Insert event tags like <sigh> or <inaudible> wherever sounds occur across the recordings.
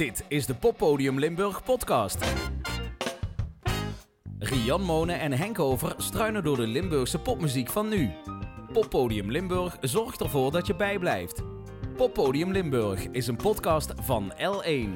Dit is de Poppodium Limburg podcast. Rian Monen en Henk Over struinen door de Limburgse popmuziek van nu. Poppodium Limburg zorgt ervoor dat je bijblijft. Poppodium Limburg is een podcast van L1.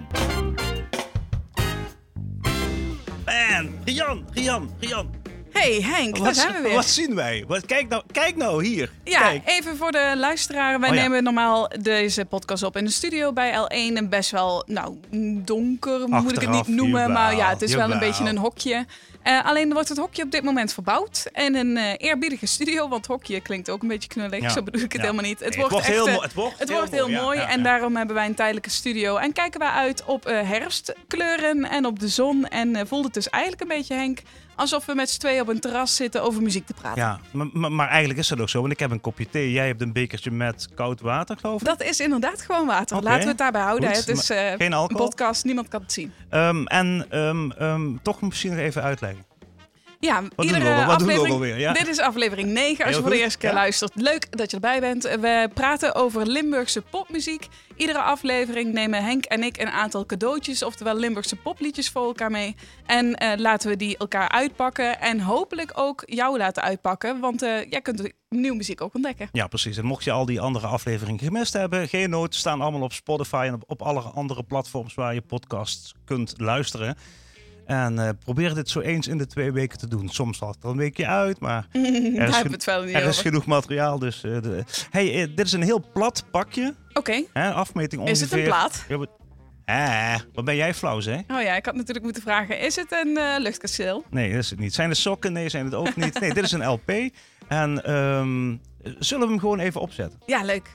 Man, Rian, Rian, Rian. Hey Henk, daar Wat, zijn we weer. wat zien wij? Wat, kijk, nou, kijk nou hier. ja, Kijk. even voor de luisteraar. Wij Oh ja. nemen normaal deze podcast op in de studio bij L1. En best wel, nou, donker moet ik het niet noemen. maar ja, het is wel een beetje een hokje. Eh, alleen wordt het hokje op dit moment verbouwd. En een eh, eerbiedige studio, want hokje klinkt ook een beetje knullig. Ja. Zo bedoel ik het Ja. helemaal niet. Het Nee, wordt, echt, heel eh, mooi. Het wordt, Het wordt heel mooi en daarom hebben wij een tijdelijke studio. En kijken wij uit op herfstkleuren en op de zon. En voelt het dus eigenlijk een beetje, Henk, alsof we met z'n tweeën op een terras zitten over muziek te praten. Ja, maar, maar, eigenlijk is dat ook zo. Want ik heb een kopje thee. Jij hebt een bekertje met koud water, geloof ik. Dat is inderdaad gewoon water. Laten we het daarbij houden. goed. Het is eh, Geen een podcast, niemand kan het zien. Ehm, en ehm, ehm, toch misschien nog even uitleggen. Ja, doen we iedere doen we aflevering. alweer, ja? Dit is aflevering 9 als Heel je voor de eerste keer ja. luistert. Leuk dat je erbij bent. We praten over Limburgse popmuziek. Iedere aflevering nemen Henk en ik een aantal cadeautjes, oftewel Limburgse popliedjes voor elkaar mee. En eh, laten we die elkaar uitpakken en hopelijk ook jou laten uitpakken, want eh, jij kunt nieuwe muziek ook ontdekken. Ja, precies. En mocht je al die andere afleveringen gemist hebben, geen nood. Staan allemaal op Spotify en op, op alle andere platforms waar je podcasts kunt luisteren. En eh, probeer dit zo eens in de twee weken te doen. Soms valt het er een weekje uit, maar <laughs> Daar is hebben gen- we het wel niet er is genoeg materiaal. Dus, eh, de... hey, eh, dit is een heel plat pakje. Oké, afmeting ongeveer. is het een plaat? Ja, wat- Eh, wat ben jij flauw, hè? Oh ja, ik had natuurlijk moeten vragen, is het een luchtkasteel? Nee, dat is het niet. Zijn de sokken? Nee, zijn het ook niet. Nee, dit is een LP. En ehm, zullen we hem gewoon even opzetten? Ja, leuk.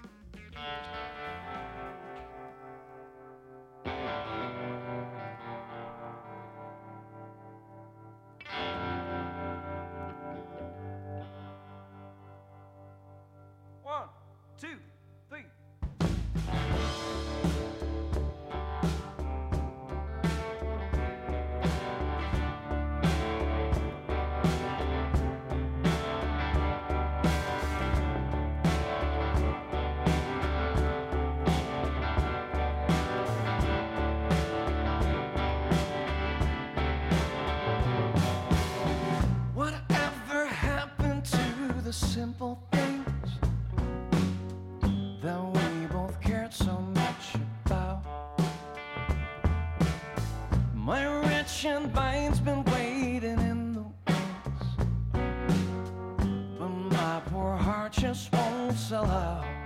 allow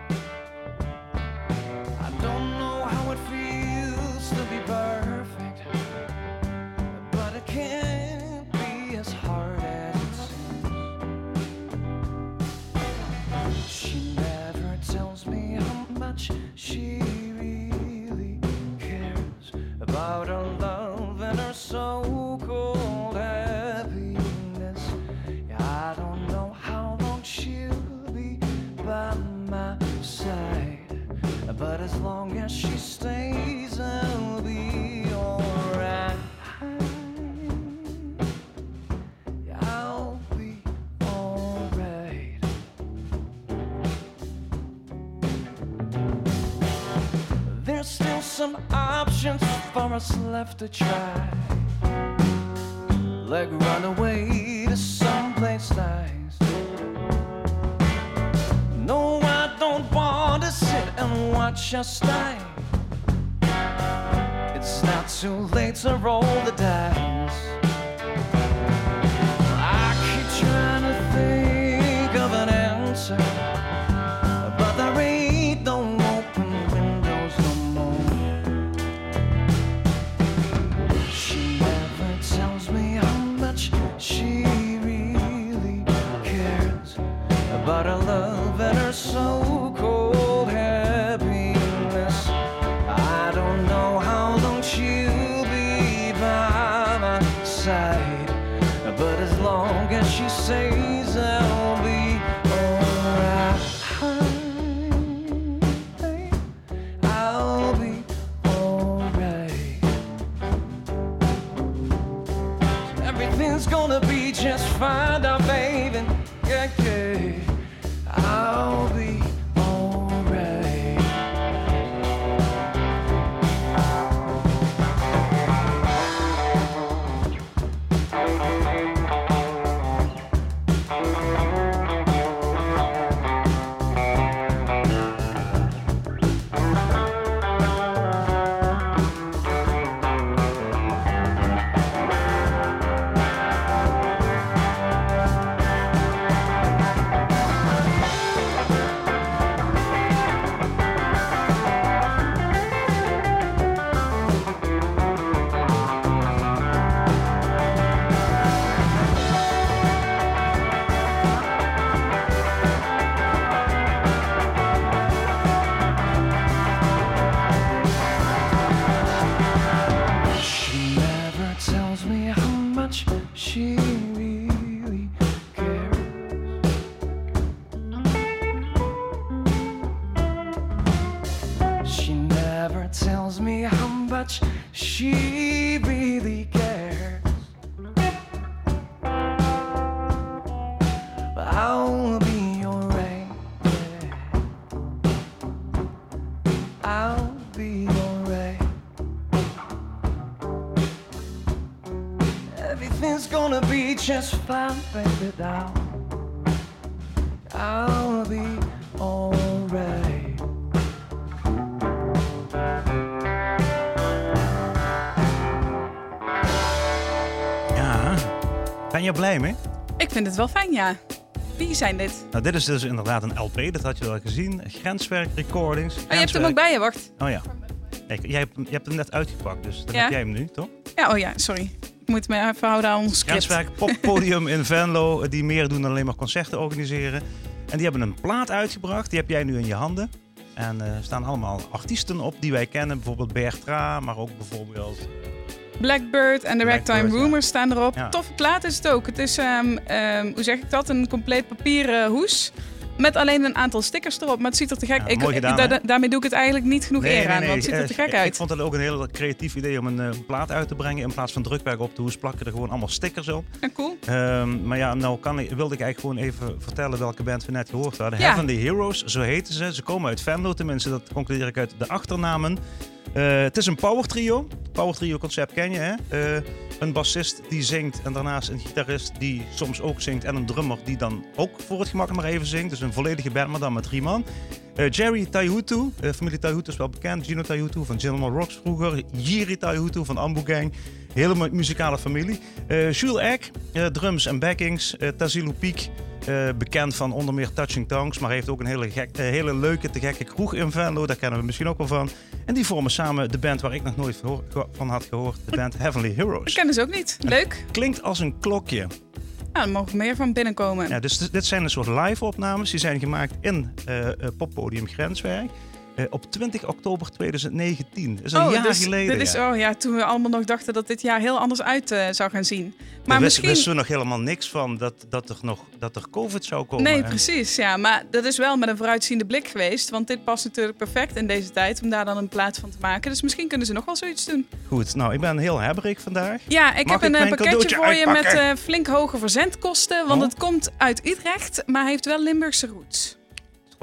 options for us left to try. Like run away to someplace nice. No, I don't want to sit and watch us die. It's not too late to roll the dice. About her love and her so-called happiness. I don't know how long she'll be by my side, but as long as she says I'll be alright, I'll be alright. Everything's gonna be just fine she really cares. I'll be your rain. I'll be rain. Everything's gonna be just fine, baby. Now blij mee? Ik vind het wel fijn, ja. Wie zijn dit? Nou, dit is dus inderdaad een LP, dat had je al gezien. Grenswerk Recordings. Oh, je hebt hem Grenswerk- ook bij je, wacht. Oh ja. Kijk, jij hebt, hem- je hebt hem net uitgepakt, dus dan Ja. heb jij hem nu, toch? Ja, oh ja, sorry. Ik moet me even houden aan ons script. Grenswerk Poppodium in Venlo, <laughs> die meer doen dan alleen maar concerten organiseren. En die hebben een plaat uitgebracht, die heb jij nu in je handen. En eh, er staan allemaal artiesten op die wij kennen, bijvoorbeeld Bertra, maar ook bijvoorbeeld... Blackbird en de Ragtime. Rumors staan erop. Ja. Toffe plaat is het ook. Het is, ehm, ehm, hoe zeg ik dat, een compleet papieren hoes. Met alleen een aantal stickers erop. Maar het ziet er te gek Ja, ik, gedaan, da- Daarmee doe ik het eigenlijk niet genoeg eer aan. Want het ziet er eh, te gek ik- uit. Ik vond het ook een heel creatief idee om een eh, plaat uit te brengen. In plaats van drukwerk op de hoes plakken er gewoon allemaal stickers op. Ja, cool. Ehm, maar ja, nou kan ik, wilde ik eigenlijk gewoon even vertellen welke band we net gehoord hadden. Ja. Heavenly Heroes, zo heten ze. Ze komen uit Venlo, tenminste dat concludeer ik uit de achternamen. Eh, het is een power trio. Power trio concept ken je hè? Eh, een bassist die zingt en daarnaast een gitarist die soms ook zingt. En een drummer die dan ook voor het gemak maar even zingt. Dus een volledige band, maar dan met drie man. Eh, Jerry Taihutu, eh, familie Taihutu is wel bekend. Gino Taihutu van General Rocks vroeger. Jiri Taihutu van Ambu Gang. Hele mu- muzikale familie. Eh Jules Eck, drums en backings. Tazilu Piek, bekend van onder meer Touching Tongues. Maar heeft ook een hele, gek, hele leuke, te gekke kroeg in Venlo. Daar kennen we misschien ook wel van. En die vormen samen de band waar ik nog nooit van had gehoord. De band Heavenly Ik Heroes. ken dus ook niet. Leuk. Klinkt als een klokje. Nou, er mogen meer van binnenkomen. Ja, dus dit zijn een soort live opnames. Die zijn gemaakt in eh, eh, poppodium Grenswerk. Eh, op 20 oktober 2019. Dat is een oh, jaar dus geleden. Dit is, ja. oh ja, toen we allemaal nog dachten dat dit jaar heel anders uit eh, zou gaan zien. Maar wist- misschien. wisten we nog helemaal niks van dat, dat, er nog, dat er COVID zou komen. Nee, En- precies. Ja, maar dat is wel met een vooruitziende blik geweest. Want dit past natuurlijk perfect in deze tijd om daar dan een plaat van te maken. Dus misschien kunnen ze nog wel zoiets doen. Goed, nou, ik ben heel hebberig vandaag. Ja, ik Mag heb een ik eh, pakketje voor je met flink hoge verzendkosten. Want Oh. het komt uit Utrecht, maar heeft wel Limburgse roots.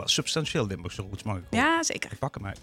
Wel Substantieel Limburgse roots mag ik. Ja, zeker. Ik pak hem uit.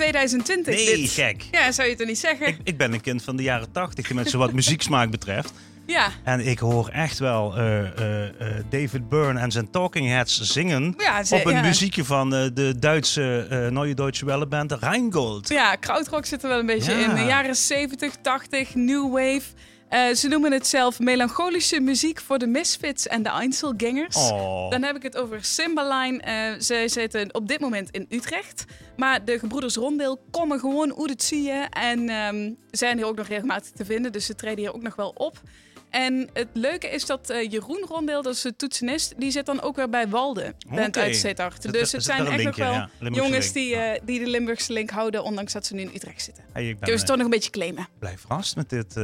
Uit 2020. Nee, dit. gek. Ja, zou je het niet zeggen? Ik, ik ben een kind van de jaren 80, met zo wat <laughs> muzieksmaak betreft. Ja. En ik hoor echt wel eh, eh, eh, David Byrne en zijn Talking Heads zingen. Ja, ze- op een ja. muziekje van de Duitse uh, Neue Deutsche Welle band Rheingold. Ja, krautrock zit er wel een beetje Ja. in. De jaren 70, 80, new wave. Eh, ze noemen het zelf melancholische muziek voor de misfits en de Einzelgangers. Oh. Dan heb ik het over Cymbaline. Eh zij zitten op dit moment in Utrecht. Maar de gebroeders Rondeel komen gewoon hoe het zie je. En ehm, zijn hier ook nog regelmatig te vinden. Dus ze treden hier ook nog wel op. En het leuke is dat eh, Jeroen Rondeel, dat is de toetsenist, die zit dan ook weer bij Walde, Oké. uit. Zit- Dus het zijn linkje, wel ja, jongens die, eh, die de Limburgse link houden, ondanks dat ze nu in Utrecht zitten. Hey, ik ben Dus eh, toch nog een beetje claimen. blij verrast met dit.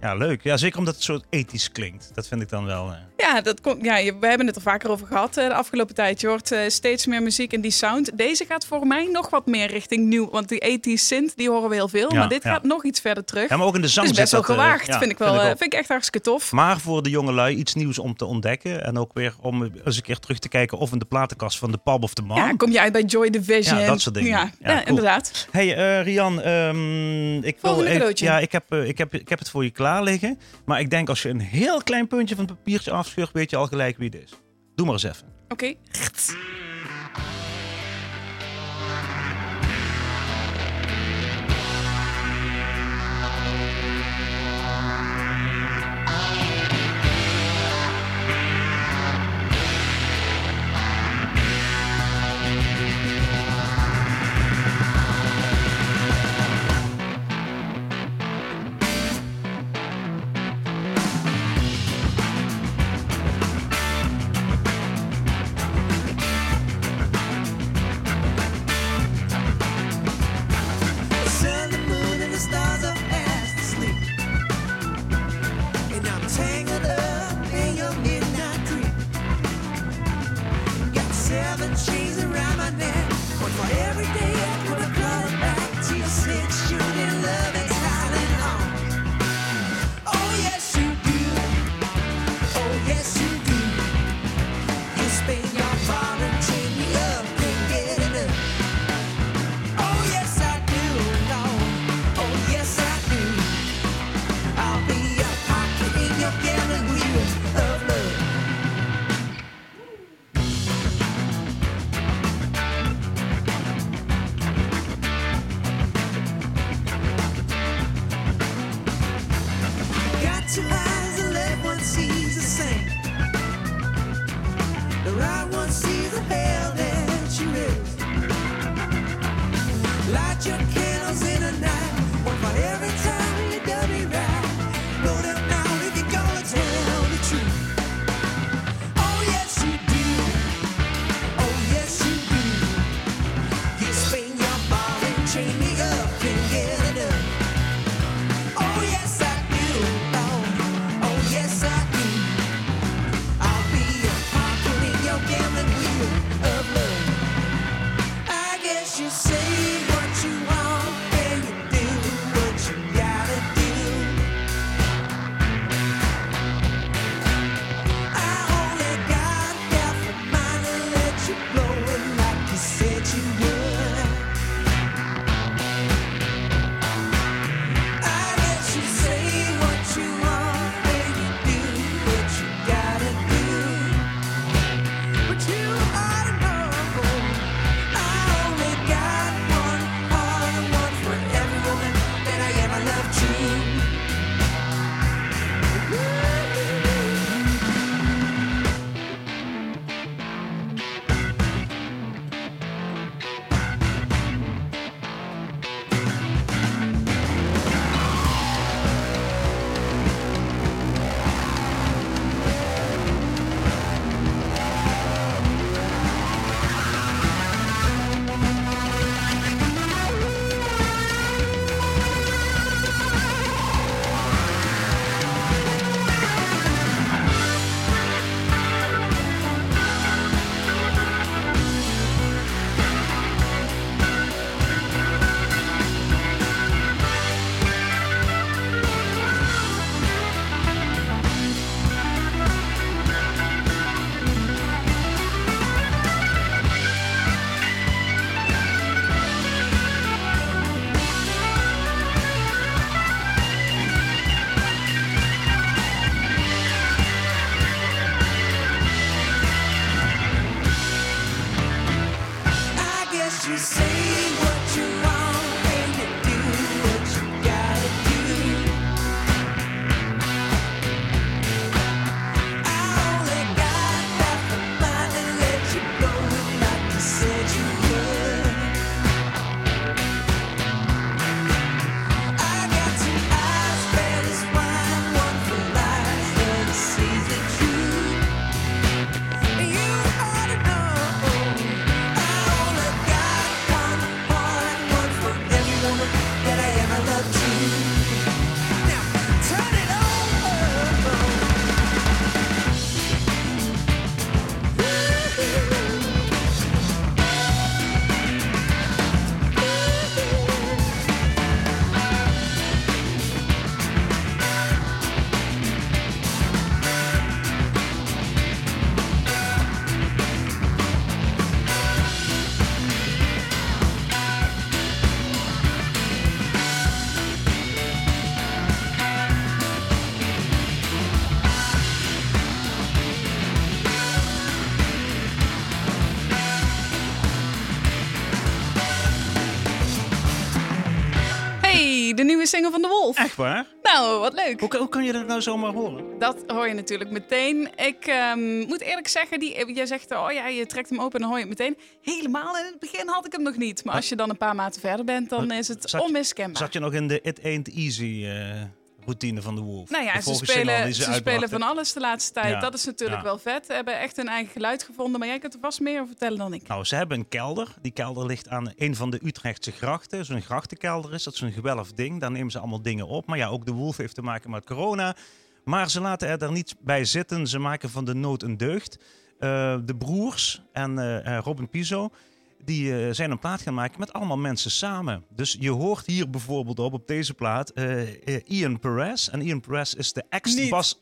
ja, leuk. Ja, zeker omdat het zo ethisch klinkt. Dat vind ik dan wel... Ja, dat komt, ja, we hebben het er vaker over gehad eh, de afgelopen tijd. Je hoort steeds meer muziek in die sound. Deze gaat voor mij nog wat meer richting nieuw. Want die 80s synth, die horen we heel veel. Ja, maar dit ja. gaat nog iets verder terug. Ja, maar ook in de zang het is best wel gewaagd, vind ik wel. eh, ook. vind ik echt hartstikke tof. Maar voor de jonge lui iets nieuws om te ontdekken. En ook weer om eens een keer terug te kijken of in de platenkast van de Pub of the Man. Ja, kom je uit bij Joy Division. Ja, dat soort dingen. Ja, Ja, ja, cool. inderdaad. Hey eh, Rian, ehm, ik wil even- ja, ik heb, eh, ik, heb, ik heb het voor je klaar liggen. Maar ik denk als je een heel klein puntje van het papiertje afscheurt, weet je al gelijk wie het is. Doe maar eens even. Oké. The waar? Nou, wat leuk. Hoe, kan- hoe kan je dat nou zomaar horen? Dat hoor je natuurlijk meteen. Ik ehm, moet eerlijk zeggen, die, jij zegt, oh ja, je trekt hem open en dan hoor je het meteen. Helemaal in het begin had ik hem nog niet. Maar als je dan een paar maanden verder bent, dan is het Zat onmiskenbaar. Zat je nog in de It Ain't Easy eh, routine van de Wolf? Nou ja, De ze spelen, ze spelen van alles de laatste tijd. Ja. Dat is natuurlijk Ja. wel vet. Ze hebben echt hun eigen geluid gevonden. Maar jij kunt er vast meer over vertellen dan ik. Nou, ze hebben een kelder. Die kelder ligt aan een van de Utrechtse grachten. Zo'n grachtenkelder is. Dat is een gewelfd ding. Daar nemen ze allemaal dingen op. Maar ja, ook de Wolf heeft te maken met corona. Maar ze laten er daar niet bij zitten. Ze maken van de nood een deugd. Eh, de broers en eh, eh, Robin Piso... Die eh, zijn een plaat gaan maken met allemaal mensen samen. Dus je hoort hier bijvoorbeeld op, op deze plaat, eh, eh, Ian Perez. En Ian Perez is de ex-bas...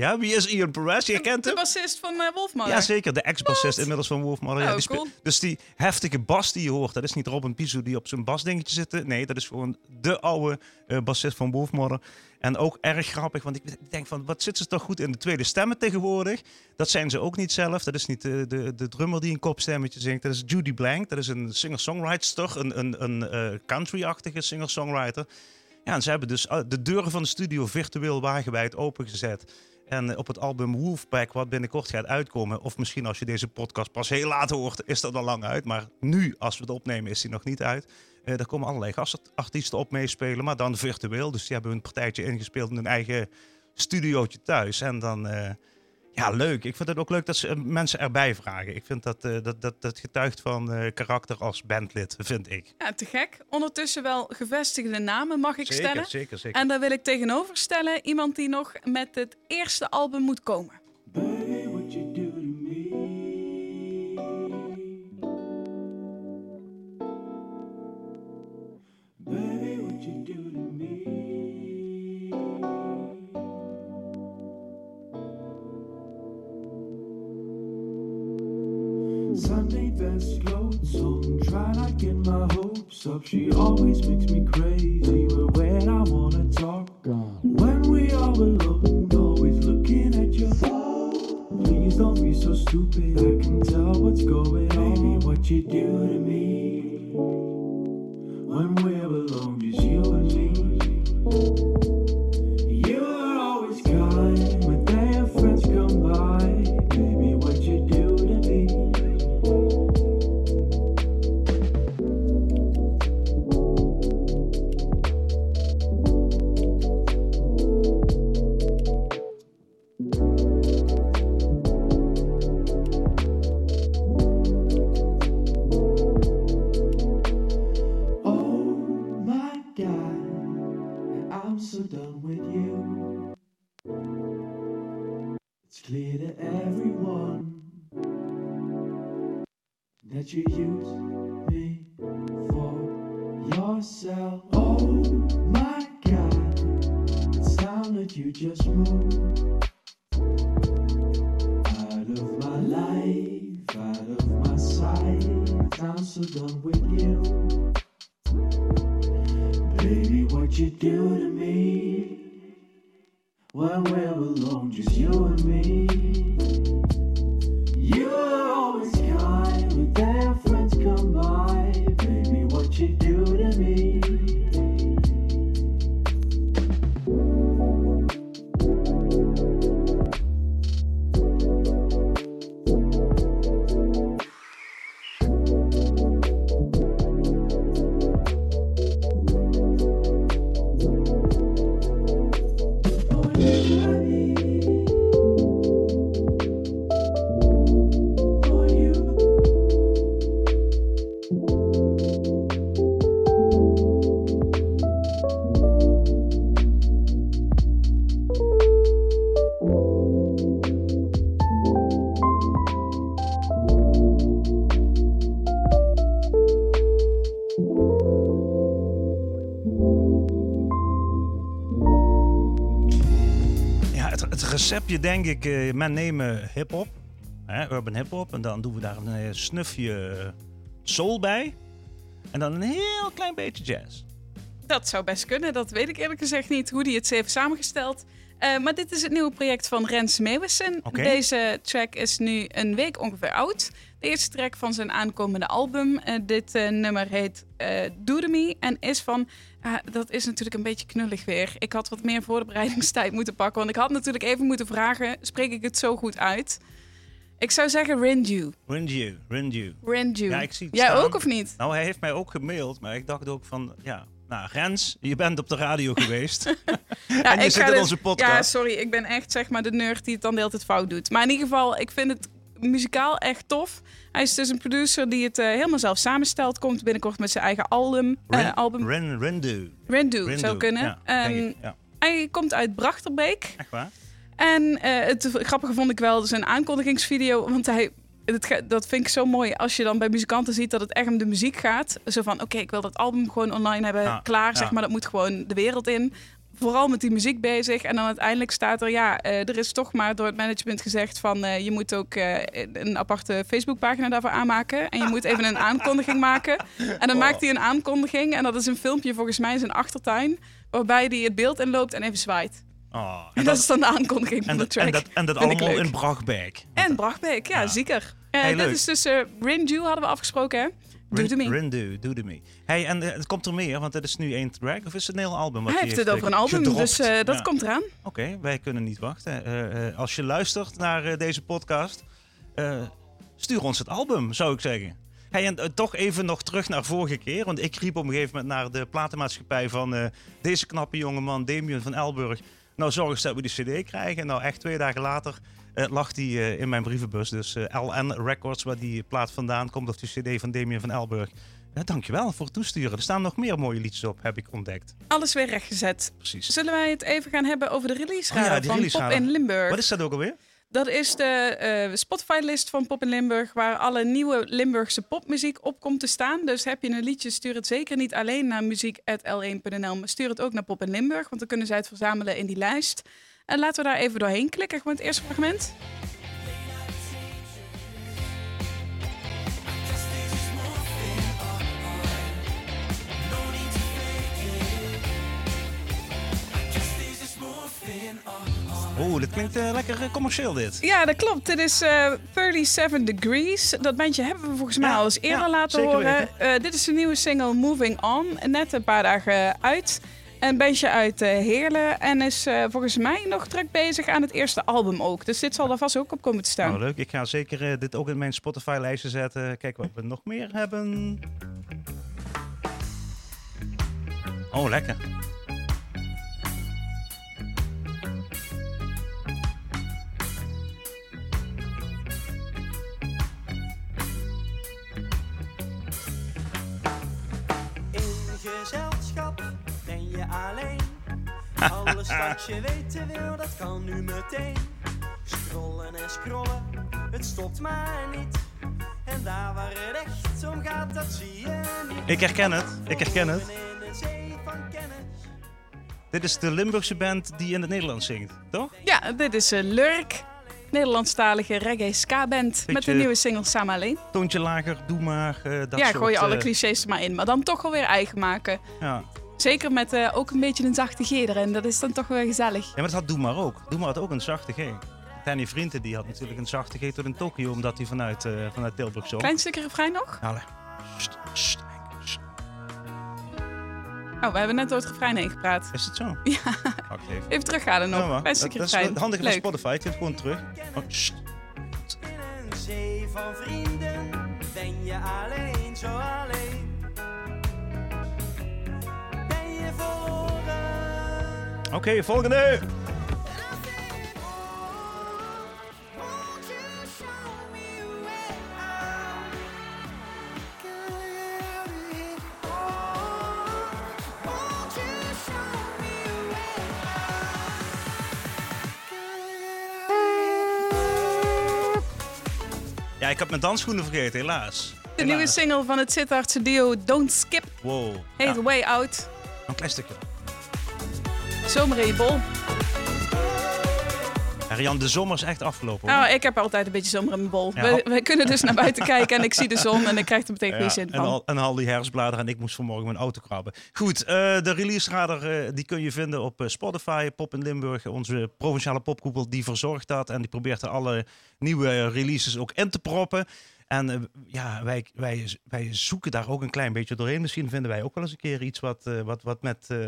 Ja, wie is Ian Perez? Je kent De bassist van uh, Wolfmother. Ja, zeker. De ex-bassist inmiddels van Wolfmother. Ja, die spe- cool. Dus die heftige bas die je hoort, dat is niet Robin Piso die op zijn basdingetje zit. Nee, dat is gewoon de oude eh, bassist van Wolfmother. En ook erg grappig, want ik denk van, wat zitten ze toch goed in de tweede stemmen tegenwoordig? Dat zijn ze ook niet zelf. Dat is niet de, de, de drummer die een kopstemmetje zingt. Dat is Judy Blank. Dat is een singer-songwriter, een, een, een eh, country-achtige singer-songwriter. Ja, en ze hebben dus eh, de deuren van de studio virtueel wagenwijd opengezet. En op het album Wolfpack, wat binnenkort gaat uitkomen, of misschien als je deze podcast pas heel laat hoort, is dat al lang uit. Maar nu, als we het opnemen, is die nog niet uit. Eh daar komen allerlei gastartiesten op meespelen, maar dan virtueel. Dus die hebben een partijtje ingespeeld in hun eigen studiootje thuis. En dan, eh, ja, leuk. Ik vind het ook leuk dat ze eh, mensen erbij vragen. Ik vind dat, eh, dat, dat, dat getuigt van eh, karakter als bandlid, vind ik. Ja, te gek. Ondertussen wel gevestigde namen, mag ik Zeker, stellen. zeker, zeker. En daar wil ik tegenover stellen iemand die nog met het eerste album moet komen. Baby, best clothes on, try not get my hopes up. She always makes me crazy, but when I wanna talk, when we are alone, always looking at your phone. Please don't be so stupid. I can tell what's going on. Baby, what you do to me I'm so done with you. Baby, what you do to me when we're alone, just you and me. Denk ik, eh, men nemen hip-hop, urban hip-hop, en dan doen we daar een eh, snufje eh, soul bij. En dan een heel klein beetje jazz. Dat zou best kunnen, dat weet ik eerlijk gezegd niet hoe die het heeft samengesteld. Eh, maar dit is het nieuwe project van Rens Meeuwissen. Deze track is nu een week ongeveer oud. De eerste track van zijn aankomende album. Eh, dit eh, nummer heet Do To Me en is van... ah, dat is natuurlijk een beetje knullig weer. Ik had wat meer voorbereidingstijd moeten pakken. Want ik had natuurlijk even moeten vragen, spreek ik het zo goed uit? Ik zou zeggen Rindu. Rindu, Rindu. Rindu. Ja, ik zie het Jij staan. ook of niet? Nou, hij heeft mij ook gemaild, maar ik dacht ook van, ja, nou, Rens, je bent op de radio geweest. <laughs> Ja, En je zit in dit- onze podcast. Ja, sorry, ik ben echt zeg maar de nerd die het dan de hele tijd fout doet. Maar in ieder geval, ik vind het muzikaal echt tof. Hij is dus een producer die het eh, helemaal zelf samenstelt. Komt binnenkort met zijn eigen album. eh, album. Rin, Rindu. Rindu, Rindu, zou kunnen. Ja, Ehm, ik, ja. hij komt uit Brachterbeek. Echt waar? En eh, het grappige vond ik wel zijn aankondigingsvideo. Want hij, dat vind ik zo mooi als je dan bij muzikanten ziet dat het echt om de muziek gaat. Zo van, oké, ik wil dat album gewoon online hebben, klaar. ja. Zeg maar, dat moet gewoon de wereld in. Vooral met die muziek bezig. En dan uiteindelijk staat er, ja, eh, er is toch maar door het management gezegd van... eh, je moet ook eh, een aparte Facebookpagina daarvoor aanmaken. En je moet even een aankondiging <laughs> maken. En dan maakt hij een aankondiging. En dat is een filmpje volgens mij in zijn achtertuin. Waarbij hij het beeld inloopt en even zwaait. Oh, En dat is dan de aankondiging van de track. en dat, en dat allemaal in Brachtbeek. En Brachtbeek, ja, Ja. zeker. Eh, Hey, dit leuk. is dus eh Rindu hadden we afgesproken, hè? Do To Me. Rindu, Do To Me. Hey, en eh, het komt er meer, want het is nu één track, of is het een heel album? wat Hij heeft het over een album, gedropt? dus eh, dat komt eraan. Oké, wij kunnen niet wachten. Eh, eh, als je luistert naar eh, deze podcast, eh, stuur ons het album, zou ik zeggen. Hey, en eh, toch even nog terug naar vorige keer. Want ik riep op een gegeven moment naar de platenmaatschappij van eh, deze knappe jongeman, Damien van Elburg. Nou, zorg eens dat we die CD krijgen. Nou, echt twee dagen later eh, lag die eh, in mijn brievenbus. Dus eh, LN Records, waar die plaat vandaan komt, of die CD van Damien van Elburg. Eh, dankjewel voor het toesturen. Er staan nog meer mooie liedjes op, heb ik ontdekt. Alles weer rechtgezet. Precies. Zullen wij het even gaan hebben over de release Oh ja, van release Pop in Limburg? Wat is dat ook alweer? Dat is de eh, Spotify-list van Pop in Limburg, waar alle nieuwe Limburgse popmuziek op komt te staan. Dus heb je een liedje, stuur het zeker niet alleen naar muziek.l1.nl, maar stuur het ook naar Pop in Limburg, want dan kunnen zij het verzamelen in die lijst. En laten we daar even doorheen klikken, gewoon het eerste fragment. Oeh, dit klinkt eh, lekker eh, commercieel dit. Ja, dat klopt. Dit is eh 37 Degrees. Dat bandje hebben we volgens mij Ja, al eens eerder ja, laten horen. Dit is de nieuwe single Moving On. Net een paar dagen uit. Een bandje uit Heerlen. En is volgens mij nog druk bezig aan het eerste album ook. Dus dit zal daar vast ook op komen te staan. Nou, leuk. Ik ga zeker dit ook in mijn Spotify-lijstje zetten. Kijk wat we nog meer hebben. Oh, lekker. Alles wat je weten wil, dat kan nu meteen. Scrollen en scrollen, het stopt maar niet. En daar waar het echt om gaat, dat zie je niet. Ik herken het. Ik herken het. Dit is de Limburgse band die in het Nederlands zingt, toch? Ja, dit is eh, Lurk. Nederlandstalige reggae ska-band. Met Beetje- de nieuwe single Samen Alleen. Toontje lager, doe maar. eh, dat ja, soort, gooi je alle eh, clichés er maar in. Maar dan toch wel weer eigen maken. ja. Zeker met eh, ook een beetje een zachte G erin. Dat is dan toch weer gezellig. ja, maar dat had Doe maar ook. Doe maar had ook een zachte G. Danny Vrienden die had natuurlijk een zachte G tot in Tokio, omdat hij vanuit, eh, vanuit Tilburg zo. Klein stukje refrein nog? Allee. Sst, sst, sst. Oh, we hebben net door het refrein heen gepraat. Is het zo? Ja. Wacht <laughs> even. Even teruggaan nog. Ja, Klein dat, is handig van. Spotify. Het gaat gewoon terug. Oh, sst. In een zee van vrienden ben je alleen, zo alleen. Out of here? Ja, ik heb mijn dansschoenen vergeten, helaas. De nieuwe single van het Sittardse duo Don't Skip Wow. heet Ja, Way Out. een klein stukje. Zomer in je bol. Rian, de zomer is echt afgelopen. hoor. Nou, ik heb altijd een beetje zomer in mijn bol. Ja. We, we kunnen dus naar buiten kijken en ik zie de zon en ik krijg er meteen Ja, zin en, van. al, en al die herfstbladeren en ik moest vanmorgen mijn auto krabben. Goed, eh, de release radar eh, die kun je vinden op eh, Spotify, Pop in Limburg. Onze provinciale popkoepel die verzorgt dat en die probeert er alle nieuwe releases ook in te proppen. En eh, ja, wij, wij, wij zoeken daar ook een klein beetje doorheen. Misschien vinden wij ook wel eens een keer iets wat, eh, wat, wat, met, eh,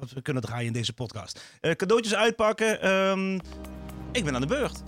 wat we kunnen draaien in deze podcast. Cadeautjes uitpakken. Ehm, ik ben aan de beurt.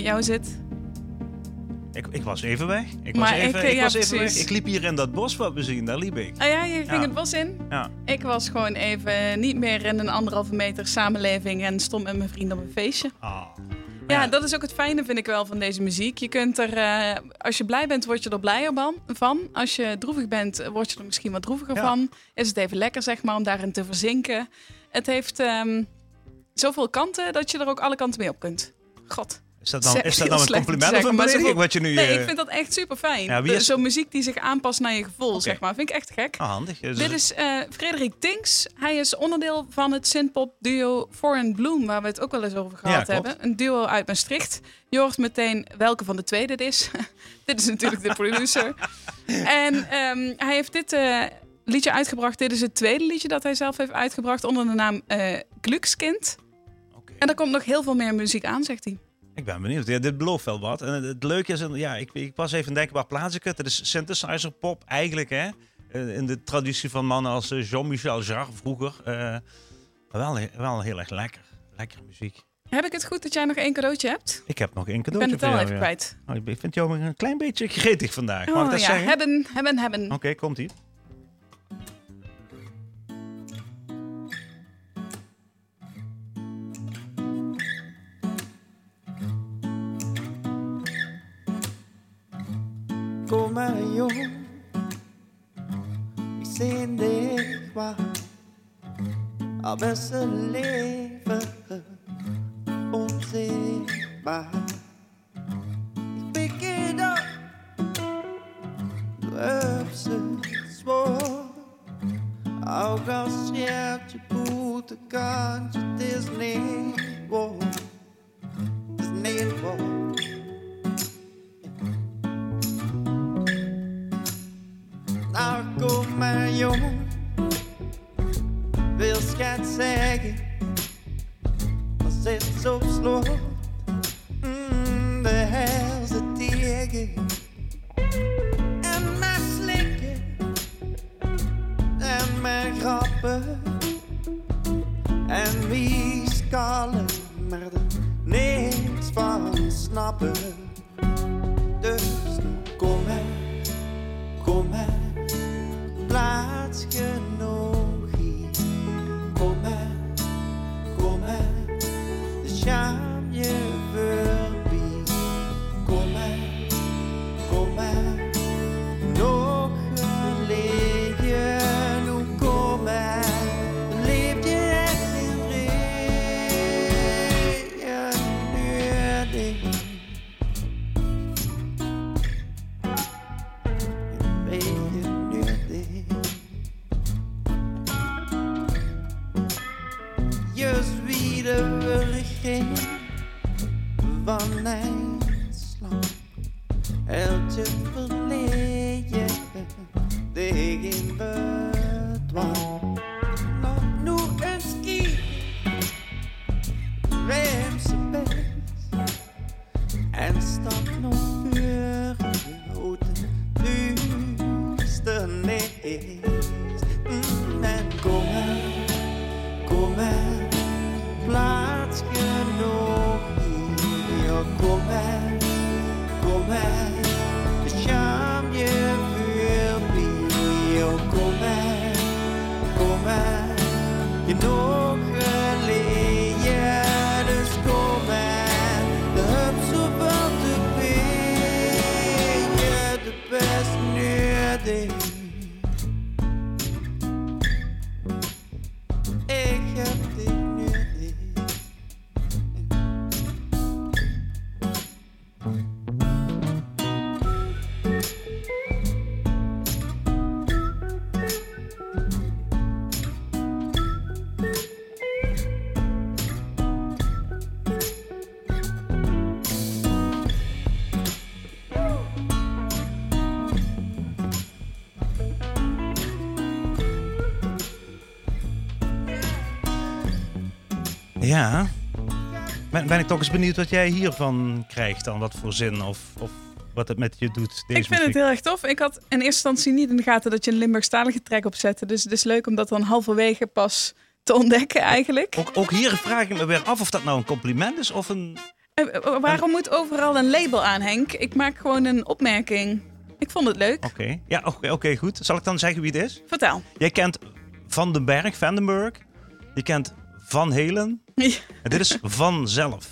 Met jou zit. Ik, ik was even weg. Ik Maar was even, ik, ik, ja, was even weg. Ik liep hier in dat bos wat we zien. Daar liep ik. Oh ja, je ging Ja. het bos in. Ja. Ik was gewoon even niet meer in een anderhalve meter samenleving en stond met mijn vrienden op een feestje. Ah. Ja, dat is ook het fijne, vind ik wel, van deze muziek. Je kunt er, eh, als je blij bent, word je er blijer van. Als je droevig bent, word je er misschien wat droeviger Ja. van. Is het even lekker, zeg maar, om daarin te verzinken. Het heeft ehm, zoveel kanten dat je er ook alle kanten mee op kunt. God. Is dat dan, is dat een compliment te of een zeggen, belediging wat je nu... Nee, eh, ik vind dat echt super fijn. Ja, is- Zo'n muziek die zich aanpast naar je gevoel, zeg maar. Vind ik echt gek. ah, handig. Dus- Dit is eh, Frederik Tinks. Hij is onderdeel van het synthpop duo Foreign Bloom, waar we het ook wel eens over gehad Ja, hebben. Een duo uit Maastricht. Je hoort meteen welke van de twee dit is. <laughs> dit is natuurlijk de producer. <laughs> en ehm, hij heeft dit eh, liedje uitgebracht. Dit is het tweede liedje dat hij zelf heeft uitgebracht onder de naam eh. Oké. En er komt nog heel veel meer muziek aan, zegt hij. Ik ben benieuwd. Ja, dit belooft wel wat. En het, leuke is, ja, ik, ik was even denken, waar plaats ik het? Het is synthesizer pop eigenlijk, hè? Eh, In de traditie van mannen als eh, Jean-Michel Jarre vroeger. Maar wel, wel heel erg lekker. Lekker muziek. Heb ik het goed dat jij nog één cadeautje hebt? Ik heb nog één Ik cadeautje ben het al even kwijt. Oh, ik vind jou een klein beetje <laughs> gretig vandaag. Mag ik Oh dat ja, zeggen? hebben, hebben, hebben. Oké, komt ie. Kom maar jong, ik zie dich waar. Al beste leven onzichtbaar. Ik pik het op, du hebt het zwaar. Ook als je op je voeten kan, het is niet waar. Het is Wil schat zeggen. Als het zo slot. Mm, de zit tegen. En mijn slikken. En mijn grappen. En wie skallen. Maar er niks van snappen. Kom maar, Ben, ik toch eens benieuwd wat jij hiervan krijgt dan. Wat voor zin of, of wat het met je doet, deze ik vind het heel erg tof. Ik had in eerste instantie niet in de gaten dat je een Limburgstalige track opzette. Dus het is leuk om dat dan halverwege pas te ontdekken eigenlijk. Ook, ook hier vraag ik me weer af of dat nou een compliment is of een... Eh, eh, waarom moet overal een label aan, Henk? Ik maak gewoon een opmerking. Ik vond het leuk. Oké, ja, oké, oké, goed. Zal ik dan zeggen wie het is? Vertel. Jij kent Van den Berg, Vandenberg. Je kent Van Helen. Ja. En dit is Vanzelf.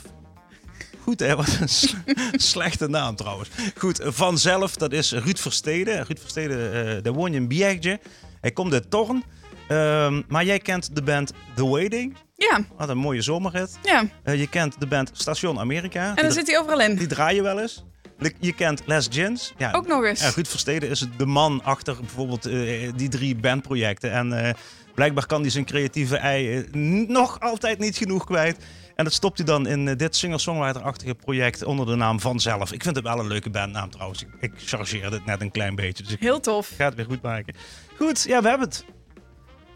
Goed, hè? Wat een <laughs> slechte naam trouwens. Goed, Vanzelf, dat is Ruud Versteden. Ruud Versteden, eh daar woon je in. Hij komt uit Torn. Ehm, maar jij kent de band The Waiting. Ja, Wat een mooie zomerhit. ja. Eh, je kent de band Station Amerika. En dra- zit hij overal in. Die draaien wel eens. Je kent Les Gins. Ja, Ook nog eens. Ja, Ruud Versteden is de man achter bijvoorbeeld eh, die drie bandprojecten. En blijkbaar kan hij zijn creatieve ei eh, nog altijd niet genoeg kwijt. En dat stopt hij dan in eh, dit singer-songwriter-achtige project onder de naam Vanzelf. Ik vind het wel een leuke bandnaam trouwens. Ik, chargeerde het net een klein beetje. Dus Heel tof. ga het weer goed maken. Goed, ja, we hebben het.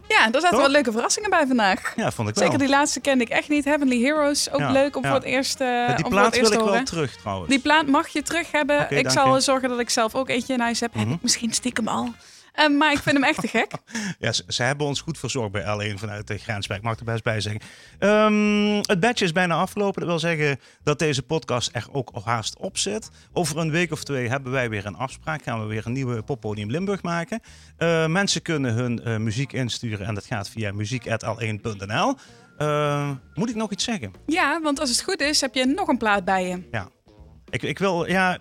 Ja, daar zaten wel leuke verrassingen bij vandaag. Ja, vond ik wel. Zeker die laatste kende ik echt niet. Heavenly Heroes, ook Ja, leuk om ja. voor het eerst, Ja, die om plaat wil ik wel terug trouwens. Die plaat mag je terug hebben. Ik zal je. zorgen dat ik zelf ook eentje in huis heb. Heb Mhm. ik misschien stiekem al. Eh, maar ik vind hem echt te gek. <laughs> Ja, ze, ze hebben ons goed verzorgd bij L1 vanuit de Grenswijk. Mag ik er best bij zeggen. Ehm, het badge is bijna afgelopen. Dat wil zeggen dat deze podcast er ook al haast op zit. Over een week of twee hebben wij weer een afspraak. Gaan we weer een nieuwe Poppodium Limburg maken. Eh, mensen kunnen hun eh, muziek insturen en dat gaat via muziek.l1.nl. Eh, moet ik nog iets zeggen? Ja, want als het goed is, heb je nog een plaat bij je. Ik, ik wil, ja,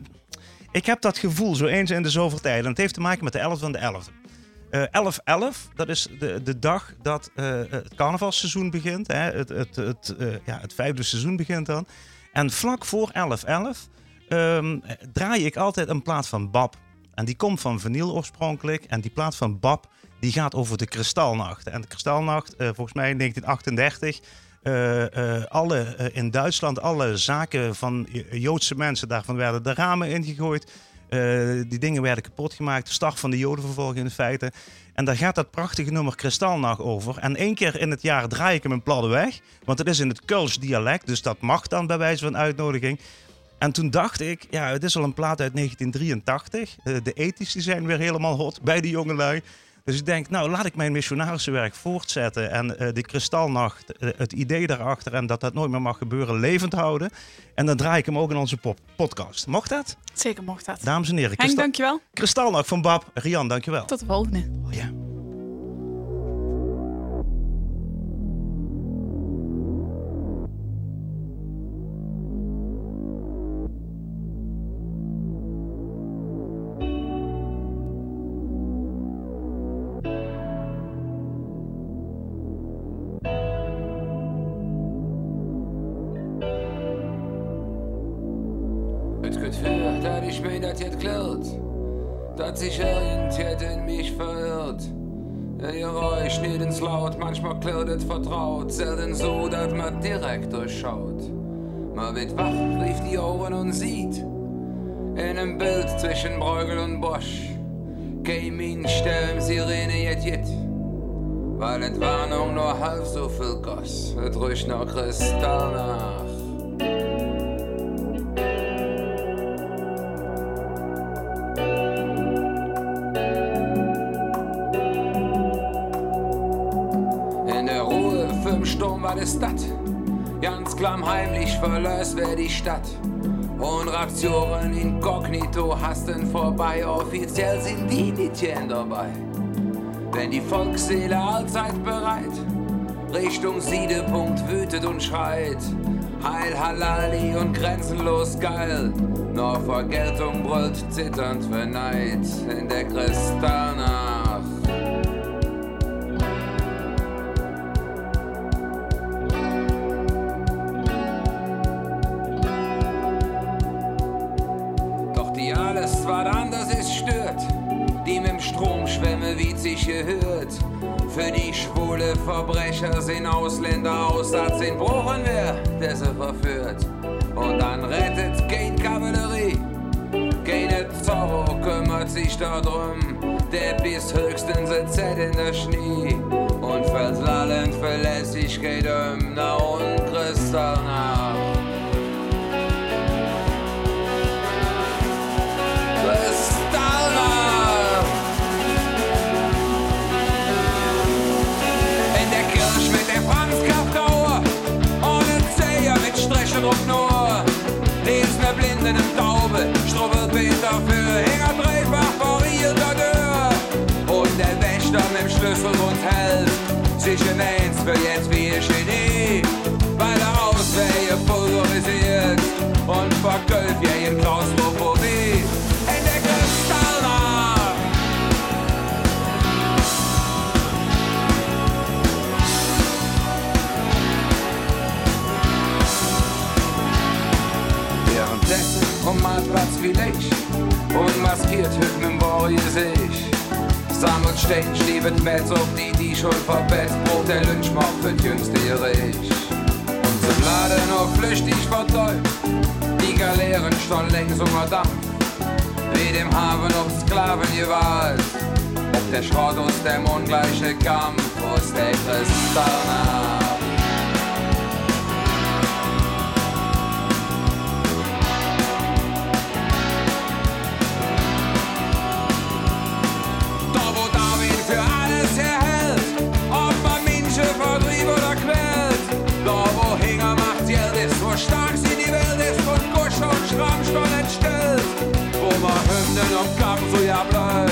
ik heb dat gevoel zo eens in de zoveel tijd. En het heeft te maken met de 11 van de 11e. Eh 11-11, dat is de, de dag dat eh, het carnavalseizoen begint. Hè? Het, het, het, eh, ja, het vijfde seizoen begint dan. En vlak voor 11-11 ehm, draai ik altijd een plaat van Bab. En die komt van vinyl oorspronkelijk. En die plaat van Bab die gaat over de Kristalnacht. En de Kristalnacht, eh, volgens mij in 1938... eh, eh, alle, eh, in Duitsland, alle zaken van Jo- Joodse mensen, daarvan werden de ramen ingegooid. Die dingen werden kapot gemaakt. De start van de Jodenvervolging in feite. En daar gaat dat prachtige nummer Kristalnacht over. En één keer in het jaar draai ik hem een pladde weg. Want het is in het Kulsch dialect, dus dat mag dan bij wijze van uitnodiging. En toen dacht ik, ja, het is al een plaat uit 1983. Eh, de ethisch die zijn weer helemaal hot bij de jongelui. Dus ik denk, nou laat ik mijn missionarissenwerk voortzetten. En eh de kristalnacht, eh, het idee daarachter en dat dat nooit meer mag gebeuren, levend houden. En dan draai ik hem ook in onze pop podcast. Mocht dat? Zeker mocht dat. Dames en heren, Henk, dankjewel. kristalnacht van Bab. Rian, dankjewel. Tot de volgende. Oh, ja. Es vertraut, selten so, dass man direkt durchschaut. Man wird wach, rief die Ohren und sieht, in einem Bild zwischen Bruegel und Bosch, der im Sirene jet jet. Weil Entwarnung nur halb so viel goss, es riecht noch Kristall Die Stadt. Ganz klammheimlich verlöst wer die Stadt. Und Raktionen inkognito hasten vorbei. Offiziell sind die Mädchen dabei. Wenn die Volksseele allzeit bereit Richtung Siedepunkt wütet und schreit. Heil Halali und grenzenlos geil. Nur Vergeltung brüllt zitternd für Neid in der Kristallnacht. Verbrecher sind Ausländer Aussatz in Bruchen wer, der sie verführt. Und dann rettet kein Kavallerie, keine Zorro kümmert sich darum. Der bis höchstens ein in der Schnee und fällt lallend Verlässlichkeit um, na und. Kristallnacht. politischen Aids wird jetzt wie ein Genie, weil der Auswege pulverisiert und vergölt wie in Klaustrophobie. In der Kristallnacht Währenddessen um Marktplatz wie dich, unmaskiert hüpfen im Borje sich. Sammelt Stein, schliebet Metz auf die, die schon verbett. Brot der Lynch macht für jüngste Rich. Und zum Laden noch flüchtig vertäubt. Die Galeeren stand längs unter. Wie dem Hafen auf Sklaven gewalt. Ob der Schrott aus dem ungleiche Kampf aus der Kristallnacht. Um Kampf so ja bloß,